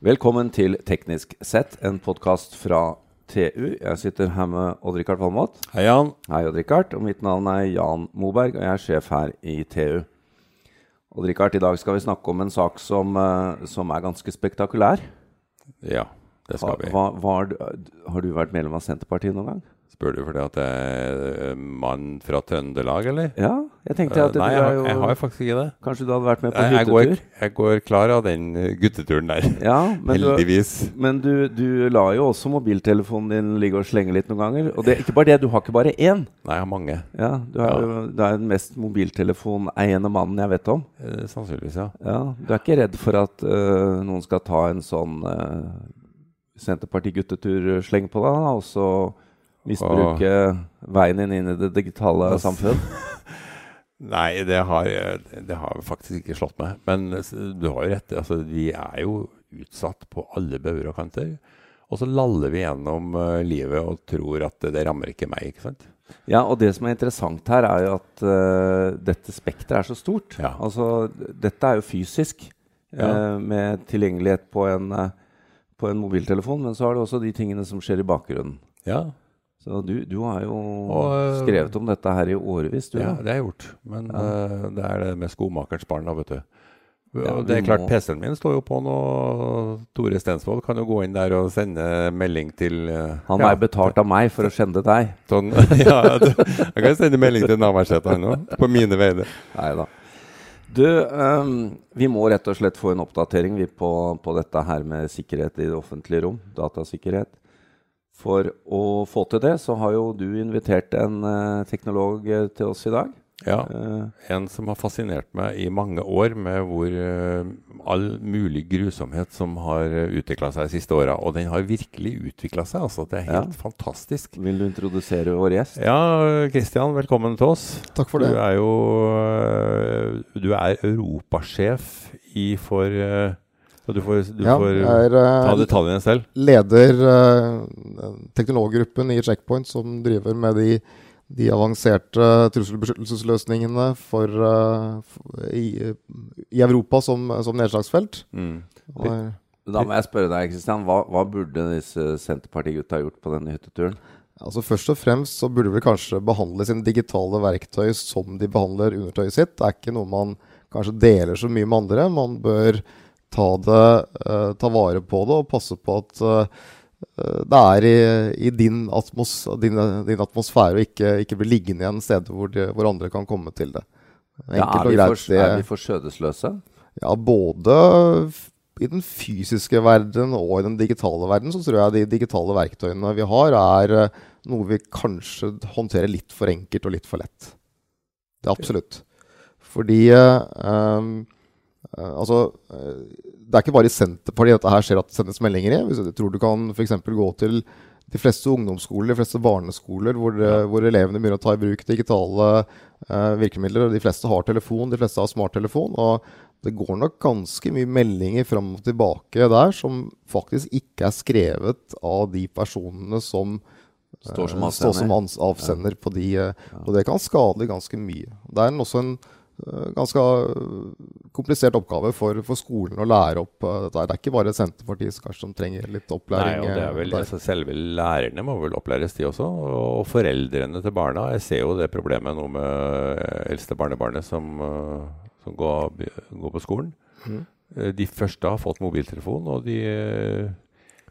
Velkommen til Teknisk sett, en podkast fra TU. Jeg sitter her med Odd-Rikard Valmot. Hei, Jan. Hei, Odd-Rikard. Og mitt navn er Jan Moberg, og jeg er sjef her i TU. Odd-Rikard, i dag skal vi snakke om en sak som, eh, som er ganske spektakulær. Ja, det skal vi. Hva, hva, har, du, har du vært medlem av Senterpartiet noen gang? Spør du fordi at jeg er mann fra Trøndelag, eller? Ja, jeg tenkte at uh, Nei, du jeg, jo jeg har faktisk ikke det. Kanskje du hadde vært med på Jeg, jeg, går, jeg går klar av den eh, gutteturen der. Ja, men du, Heldigvis. men du, du lar jo også mobiltelefonen din ligge og slenge litt noen ganger. Og det er ikke bare det, du har ikke bare én. Nei, jeg har mange. Ja, du er Ja. du er den mest mobiltelefoneiende mannen jeg vet om. Eh, sannsynligvis, ja. Ja, du er ikke redd for at uh, noen skal ta en sånn uh, Senterparti-guttetur-sleng på deg, og så misbruke veien din inn i det digitale Ass. samfunn? Nei, det har, det har faktisk ikke slått meg. Men du har jo rett. Altså, vi er jo utsatt på alle bauger og kanter. Og så laller vi gjennom eh, livet og tror at det, det rammer ikke meg. ikke sant? Ja, og det som er interessant her, er jo at uh, dette spekteret er så stort. Ja. Altså, dette er jo fysisk, Ja. uh, med tilgjengelighet på en, uh, på en mobiltelefon, men så har du også de tingene som skjer i bakgrunnen. Ja, Så du, du har jo Og, øh, skrevet om dette her i årevis, du. Ja, det har jeg gjort. Men Ja. eh, det er det med skomakerens barn, da, vet du. Ja, det er klart, PC-en min står jo på nå. Tore Stensvold kan jo gå inn der og sende melding til eh, Han ja, er betalt av meg for å skjende deg. Sånn, ja, jeg kan sende melding til Navarsete, han òg. På mine vegne. Nei da. Du, um, vi må rett og slett få en oppdatering vi, på, på dette her med sikkerhet i det offentlige rom. Datasikkerhet. For å få til det, så har jo du invitert en eh, teknolog eh, til oss i dag. Ja, Eh, En som har fascinert meg i mange år med hvor all mulig grusomhet som har utvikla seg de siste åra. Og den har virkelig utvikla seg. altså Det er helt fantastisk. vil du introdusere vår gjest? Ja, Kristian, velkommen til oss. Takk for det. Du er jo Du er europasjef i for og Du får, du Ja, får er ta eh, detaljene selv. leder uh, teknologgruppen i Checkpoint, som driver med de, de avanserte trusselbeskyttelsesløsningene for, uh, i, i Europa som, som nedslagsfelt. Mm. Og er- Da må jeg spørre deg, Kristian. Hva, hva burde disse Senterparti-gutta gjort på denne hytteturen? Altså Først og fremst så burde vel kanskje behandle sine digitale verktøy som de behandler undertøyet sitt. Det er ikke noe man kanskje deler så mye med andre. Man bør ta, det, eh, ta vare på det og passe på at eh, det er i, i din, atmos, din, din atmosfære og ikke, ikke blir liggende igjen steder hvor, de, hvor andre kan komme til det. Ja, er, vi greit. for, er vi for skjødesløse? ja, både i den fysiske verden og i den digitale verden, så tror jeg de digitale verktøyene vi har, er eh, noe vi kanskje håndterer litt for enkelt og litt for lett. Det er absolutt. Fordi um, Altså, eh, det er ikke bare i Senterpartiet dette her skjer at det sendes meldinger i. Jeg tror du kan f.eks. gå til de fleste ungdomsskoler, de fleste barneskoler, hvor, eh, hvor elevene begynner å ta i bruk digitale eh, virkemidler. De fleste har telefon, de fleste har smarttelefon. Og det går nok ganske mye meldinger fram og tilbake der som faktisk ikke er skrevet av de personene som Står som avsender, står som avsender. ja. på de. eh, Og det kan skade ganske mye. Det er også en eh, ganske eh, komplisert oppgave for, for skolen å lære opp eh, dette. Det er ikke bare Senterpartiet kanskje som trenger litt Nei, opplæring. og det er eh, vel, altså, Selve lærerne må vel opplæres, de også. Og foreldrene til barna. Jeg ser jo det problemet nå med eh, eldste barnebarnet som, som går, går på skolen. Eh, De første har fått mobiltelefon, og de, eh,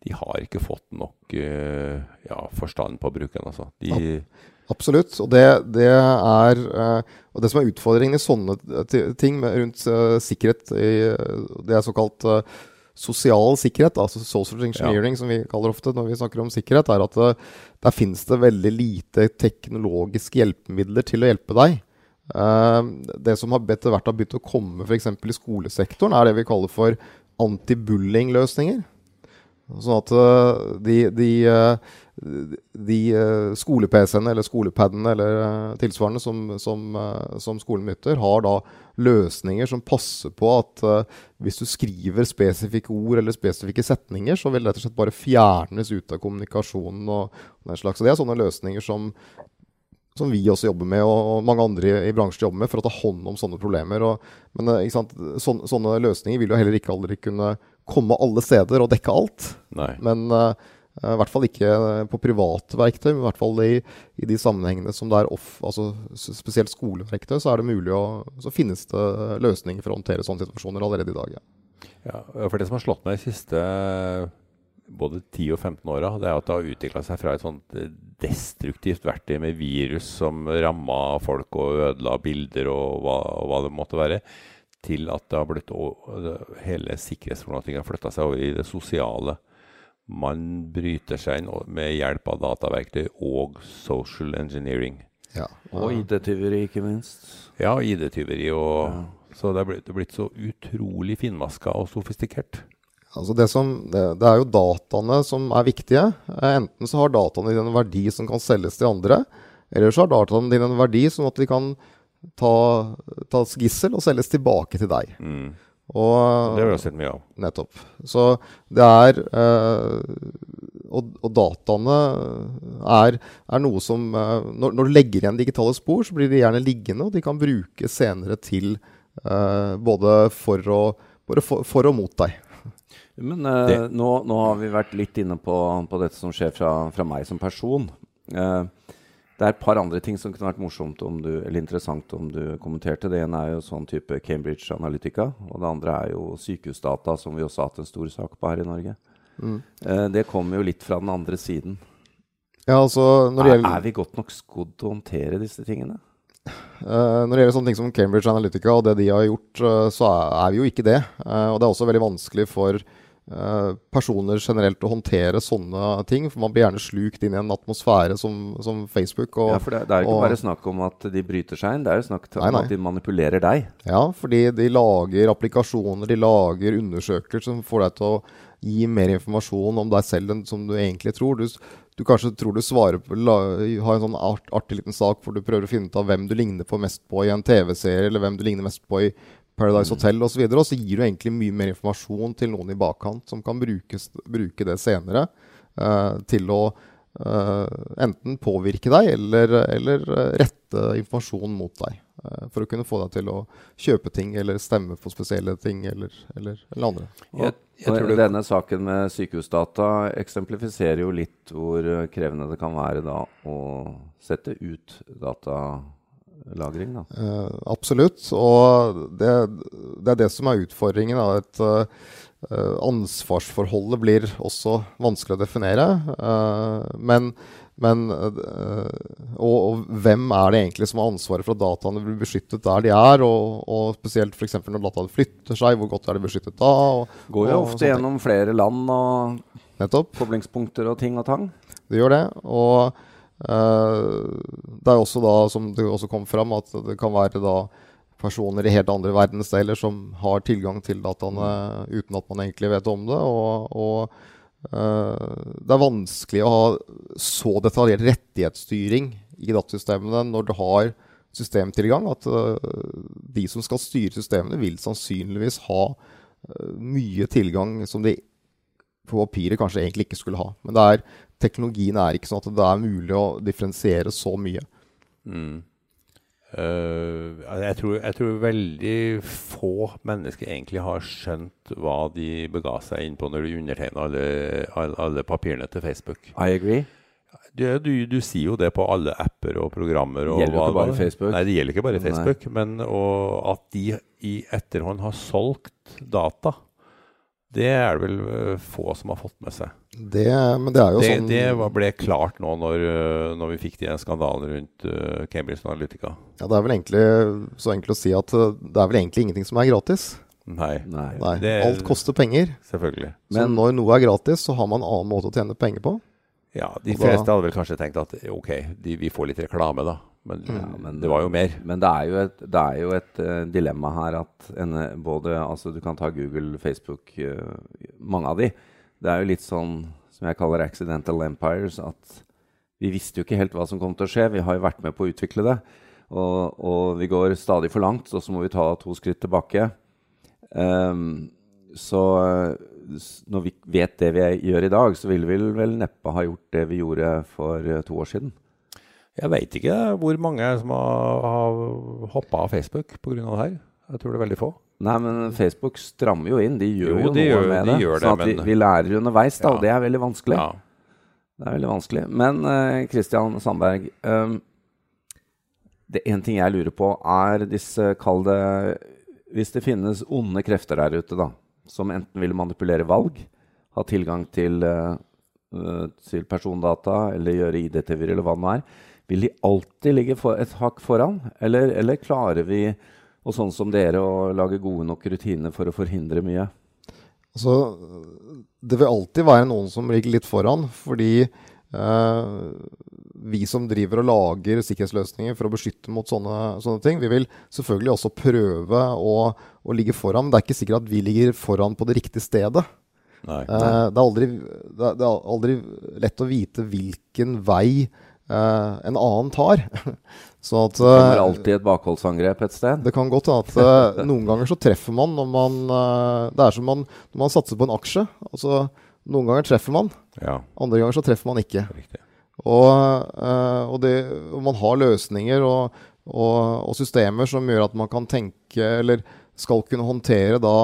de har ikke fått nok eh, ja, forstand på bruken. Altså. De, Absolutt. Og det, det er eh, Og det som er utfordringen i sånne ting med, rundt uh, sikkerhet, i, det er såkalt uh, sosial sikkerhet, altså social engineering, som vi kaller ofte når vi snakker om sikkerhet, er at uh, der finnes det veldig lite teknologiske hjelpemidler til å hjelpe deg. Det som har etter hvert har begynt å komme f.eks. i skolesektoren, er det vi kaller for anti-bullying-løsninger. Sånn at eh, de, de, eh, de eh, skole-PC-ene eller skole-padene eller tilsvarende som, som, som skolen nytter, har da løsninger som passer på at hvis du skriver spesifikke ord eller spesifikke setninger, så vil det rett og slett bare fjernes ut av kommunikasjonen. og, den slags. Så Det er sånne løsninger som, som vi også jobber med, og mange andre i, bransjen jobber med, for å ta hånd om sånne problemer. Og, men? Sånne, sånne løsninger vil jo heller ikke aldri kunne komme alle steder og dekke alt. Nei. Men uh, i hvert fall ikke på private verktøy, men i hvert fall i, i de sammenhengene som det er off, altså spesielt skoleverktøy, så er det mulig å, så finnes det løsninger for å håndtere sånne situasjoner allerede i dag. Ja. Ja, for Det som har slått meg de siste både 10 og 15 åra, det er at det har utvikla seg fra et sånt destruktivt verktøy med virus som ramma folk og ødela bilder og hva, og hva, det måtte være, til at det har blitt hele sikkerhetsproblematikken har flytta seg over i det sosiale. Man bryter seg inn med hjelp av dataverktøy og social engineering. Ja. Og ID-tyveri, ikke minst. Ja, ID-tyveri. Ja. Så det er, blitt, det er blitt så utrolig finmaska og sofistikert. Altså det, som, det, det, er jo dataene som er viktige. Eh, enten så har dataene dine en verdi som kan selges til andre, eller så har dataene dine en verdi som at de kan ta, tas gissel og selges tilbake til deg. Mm. Og, det har vi sett mye av. Nettopp. Så det er eh, og, og, dataene er, er noe som eh, når, når, du legger igjen digitale spor, så blir de gjerne liggende, og de kan brukes senere til eh, både for og, for, for og mot deg. Men eh, nå, nå, har vi vært litt inne på, på dette som skjer fra, fra meg som person. Eh, det er et par andre ting som kunne vært morsomt du, eller interessant om du kommenterte. Det ene er jo sånn type Cambridge Analytica. Og det andre er jo sykehusdata, som vi også har hatt en stor sak på her i Norge. Mm. Eh, det kommer jo litt fra den andre siden. Ja, altså, er, er vi godt nok skodd til å håndtere disse tingene? Uh, når det gjelder sånne ting som Cambridge Analytica og det de har gjort, uh, så er vi jo ikke det. Uh, og det er også veldig vanskelig for personer generelt å håndtere sånne ting. For man blir gjerne slukt inn i en atmosfære som, som Facebook. Og, ja, for det, det er jo ikke og, bare snakk om at de bryter seg inn, det er jo snakk om nei, nei. at de manipulerer deg. Ja, fordi de lager applikasjoner, de lager undersøkelser som får deg til å gi mer informasjon om deg selv enn som du egentlig tror. Du, du kanskje tror du svarer på la, Har en sånn art, artig liten sak hvor du prøver å finne ut av hvem du ligner på mest på i en TV-serie, eller hvem du ligner mest på i Paradise Hotel osv. Og, og så gir du egentlig mye mer informasjon til noen i bakkant som kan brukes, bruke det senere uh, til å uh, enten påvirke deg eller, eller rette informasjon mot deg. Uh, for å kunne få deg til å kjøpe ting eller stemme på spesielle ting eller, eller, eller andre. Jeg, jeg tror Denne saken med sykehusdata eksemplifiserer jo litt hvor krevende det kan være da å sette ut data lagring? da? Uh, absolutt. Og det, det, er det som er utfordringen. Da. Et, uh, ansvarsforholdet blir også vanskelig å definere. Uh, men, men og, og, hvem er det egentlig som har ansvaret for at dataene blir beskyttet der de er? Og, og spesielt f.eks. når dataene flytter seg, hvor godt er de beskyttet da? Og, Går jo ofte gjennom flere land og Nettopp. koblingspunkter og ting og tang. Det gjør det. og det er også da, som det også kom fram, at det kan være da personer i helt andre verdensdeler som har tilgang til dataene uten at man egentlig vet om det. Og, og uh, det er vanskelig å ha så detaljert rettighetsstyring i datasystemene når du har systemtilgang, at uh, de som skal styre systemene, vil sannsynligvis ha mye tilgang som de på papiret kanskje egentlig ikke skulle ha. Men er, teknologien er ikke sånn at det er mulig å differensiere så mye. Mm. Uh, jeg, tror, jeg, tror, veldig få mennesker egentlig har skjønt hva de bega seg inn på når de undertegna alle, alle, alle, papirene til Facebook. I agree. Du, du, du, sier jo det på alle apper og programmer. Det gjelder jo ikke bare Facebook. Nei, det gjelder ikke bare Facebook. Nei. Men at de i etterhånd har solgt data det er det vel eh, få som har fått med seg. Det, men det er jo det, sånn Det ble klart nå når, eh, når vi fikk de skandalen rundt uh, Cambridge Analytica. Ja, Det er vel egentlig så enkelt å si at det er vel egentlig ingenting som er gratis. Nei. Nei. Det, Alt koster penger. Selvfølgelig. Men så når noe er gratis, så har man en annen måte å tjene penger på. Ja, de fleste hadde vel kanskje tenkt at ok, de, vi får litt reklame, da. Men, ja, men, det var jo mer. Men det er jo et, det er jo et uh, dilemma her at en, både altså Du kan ta Google, Facebook, uh, mange av de. Det er jo litt sånn som jeg kaller accidental empires. At vi visste jo ikke helt hva som kom til å skje. Vi har jo vært med på å utvikle det. Og, og vi går stadig for langt, og så må vi ta to skritt tilbake. Um, så når vi vet det vi gjør i dag, så ville vi vel neppe ha gjort det vi gjorde for to år siden. Jeg veit ikke hvor mange som har, har hoppa av Facebook pga. det her. Jeg tror det er veldig få. Nei, men Facebook strammer jo inn. De gjør jo, Jo, de noe gjør- med de det. gjør det, sånn at men- vi lærer underveis, da, Ja. og det er veldig vanskelig. Ja. Det er veldig vanskelig. Men Kristian Christian Sandberg um, Det én ting jeg lurer på, er disse Kall det Hvis det finnes onde krefter der ute, da, som enten vil manipulere valg, ha tilgang til, eh, eh, til persondata eller gjøre ID-TV-er eller hva det nå er, vil de alltid ligge for, et hakk foran? Eller, eller klarer vi, og sånn som dere, å lage gode nok rutiner for å forhindre mye? Altså, det vil alltid være noen som ligger litt foran, fordi eh, vi som driver og lager sikkerhetsløsninger for å beskytte mot sånne, sånne ting, vi vil selvfølgelig også prøve å, å ligge foran. Men det er ikke sikkert at vi ligger foran på det riktige stedet. Nei. Eh, det, er aldri, det, er, det er aldri lett å vite hvilken vei en annen tar. Så at Det kommer eh, alltid et bakholdsangrep et sted. det kan godt hende at eh, noen ganger så treffer man når man eh, Det er som man, når man satser på en aksje. Altså, noen ganger treffer man, Ja, andre ganger så treffer man ikke. Og, eh, og, det, og man har løsninger og, og, og systemer som gjør at man kan tenke, eller skal kunne håndtere da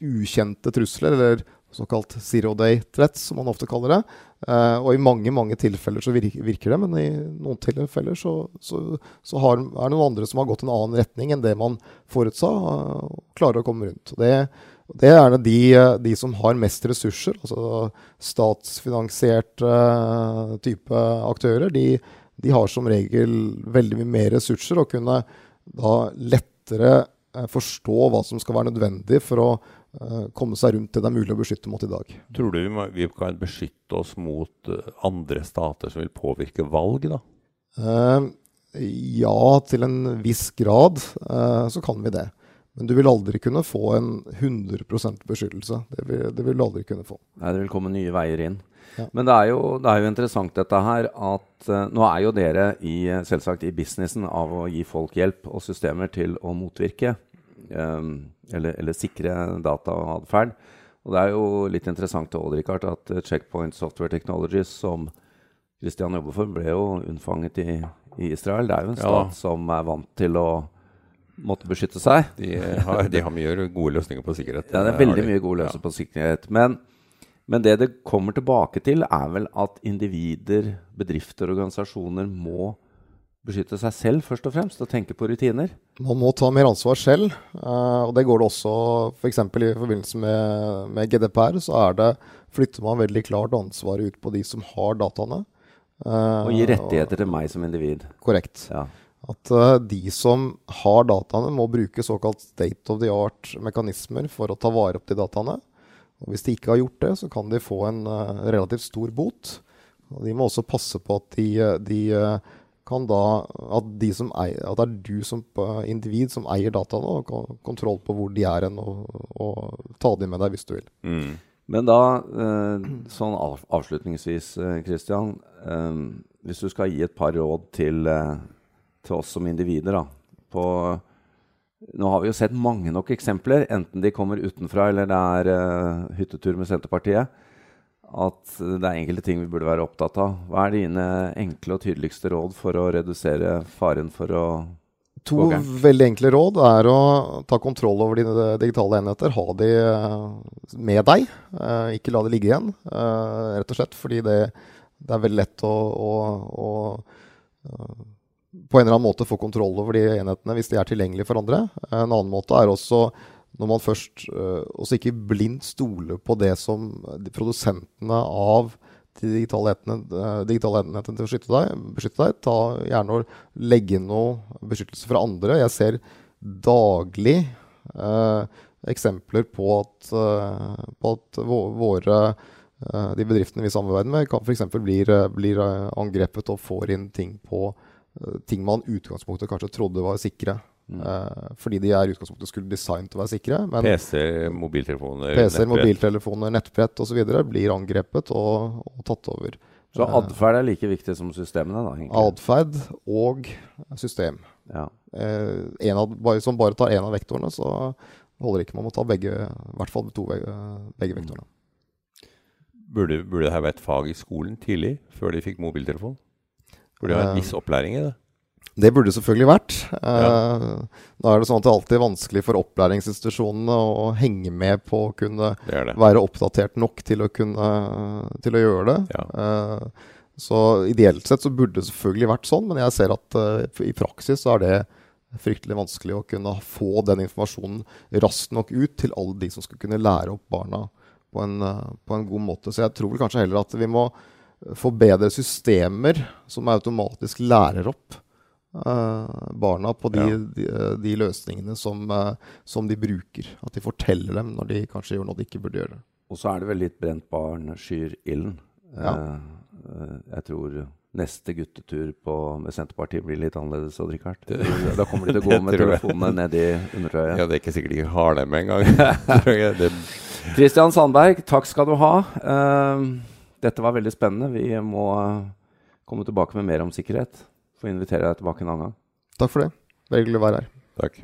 ukjente trusler, eller såkalt zero day threats, som man ofte kaller det. Eh, og i mange mange tilfeller så virker, virker det, men i noen tilfeller så, så, så har, er det noen andre som har gått en annen retning enn det man forutsa, eh, og klarer å komme rundt. Det, det er de, de som har mest ressurser, altså statsfinansierte eh, type aktører, de, de har som regel veldig mye mer ressurser og kunne da lettere forstå hva som skal være nødvendig for å eh, komme seg rundt det det er mulig å beskytte mot i dag. Tror du vi, kan beskytte oss mot eh, andre stater som vil påvirke valg, da? Eh, ja, til en viss grad eh, så kan vi det. Men du vil aldri kunne få en 100% beskyttelse. Det vil, det vil du aldri kunne få. Nei, det vil komme nye veier inn. Ja. Men det er, jo, det er jo interessant dette her at uh, nå er jo dere i, eh, selvsagt i businessen av å gi folk hjelp og systemer til å motvirke um, eller, eller sikre data og atferd. Og det er jo litt interessant til Richard, at Checkpoint Software Technologies, som Christian jobber for, ble jo unnfanget i, i Israel. Det er jo en Ja. som er vant til å måtte beskytte seg. De har, de har mye gode løsninger på sikkerhet. Ja, det er veldig de. mye gode løsninger på sikkerhet. Men, men det det kommer tilbake til, er vel at individer, bedrifter og organisasjoner må beskytte seg selv først og fremst, og tenke på rutiner. Man må ta mer ansvar selv, eh, og det går det også f.eks. For i forbindelse med, med GDPR, så er det, flytter man veldig klart ansvaret ut på de som har dataene. eh, Og gir rettigheter til meg som individ. Korrekt. Ja. At eh, de som har dataene, må bruke såkalt state of the art-mekanismer for å ta vare opp de dataene. Og Hvis de ikke har gjort det, så kan de få en eh, relativt stor bot. Og De må også passe på at de, eh, de kan da at, de eier, at det er du som individ som eier dataene, og kan kontroll på hvor de er hen, og, og ta dem med deg hvis du vil. Mm. Men da, sånn avslutningsvis, Kristian. Hvis du skal gi et par råd til, til oss som individer da, på Nå har vi jo sett mange nok eksempler, enten de kommer utenfra eller det er uh, hyttetur med Senterpartiet, at det er enkelte ting vi burde være opptatt av. Hva er dine enkle og tydeligste råd for å redusere faren for å To Ok. veldig enkle råd er å ta kontroll over dine digitale enheter. Ha de eh, med deg, eh, ikke la det ligge igjen. Rett og slett fordi det, det er veldig lett å, å, å på en eller annen måte få kontroll over de enhetene hvis de er tilgjengelige for andre. En annen måte er også når man først eh, også ikke blindt stoler på det som de produsentene av de eh, digitale enhetene til å beskytte deg, beskytte deg. Ta gjerne og legge inn noe beskyttelse fra andre. Jeg ser daglig eh, eksempler på at, eh, på at våre de bedriftene vi samarbeider med, kan f.eks. blir, blir angrepet og får inn ting på ting man utgangspunktet kanskje trodde var sikre. Eh, fordi de er utgangspunktet skulle designet til å være sikre. Men PC, mobiltelefoner, PC-er, nettbrett. mobiltelefoner, nettbrett osv. blir angrepet og, og tatt over. Så atferd er like viktig som systemene, da? Atferd og system. Ja. Eh, en av, bare, som bare tar én av vektorene, så holder ikke. Man må ta begge, i hvert fall to, begge, begge vektorene. Burde, burde dette her vært fag i skolen tidlig, før de fikk mobiltelefon? Burde jo ha en Eh, viss opplæring i det? Det burde selvfølgelig vært. Ja. Da er det sånn at det alltid er vanskelig for opplæringsinstitusjonene å henge med på å kunne Det det. være oppdatert nok til å kunne til å gjøre det. Ja. Eh, så ideelt sett så burde det selvfølgelig vært sånn, men jeg ser at eh, i praksis så er det fryktelig vanskelig å kunne få den informasjonen raskt nok ut til alle de som skal kunne lære opp barna på en, eh, på en god måte. Så jeg tror kanskje heller at vi må få bedre systemer som automatisk lærer opp uh, barna på de, Ja. de, de løsningene som, uh, som de bruker. At de forteller dem når de kanskje gjør noe de ikke burde gjøre. Og så er det vel litt brent barn skyr ilden. Ja. Eh, eh, jeg tror neste guttetur på, med Senterpartiet blir litt annerledes. Odd Rikard. Da kommer de til å gå med telefonene ned i undertøyet. Ja, det er ikke sikkert de har dem engang. Kristian Sandberg, takk skal du ha. Eh, dette var veldig spennende. Vi må eh, komme tilbake med mer om sikkerhet. Få invitere deg tilbake en annen gang. Takk for det. Veldig hyggelig å være her. Takk.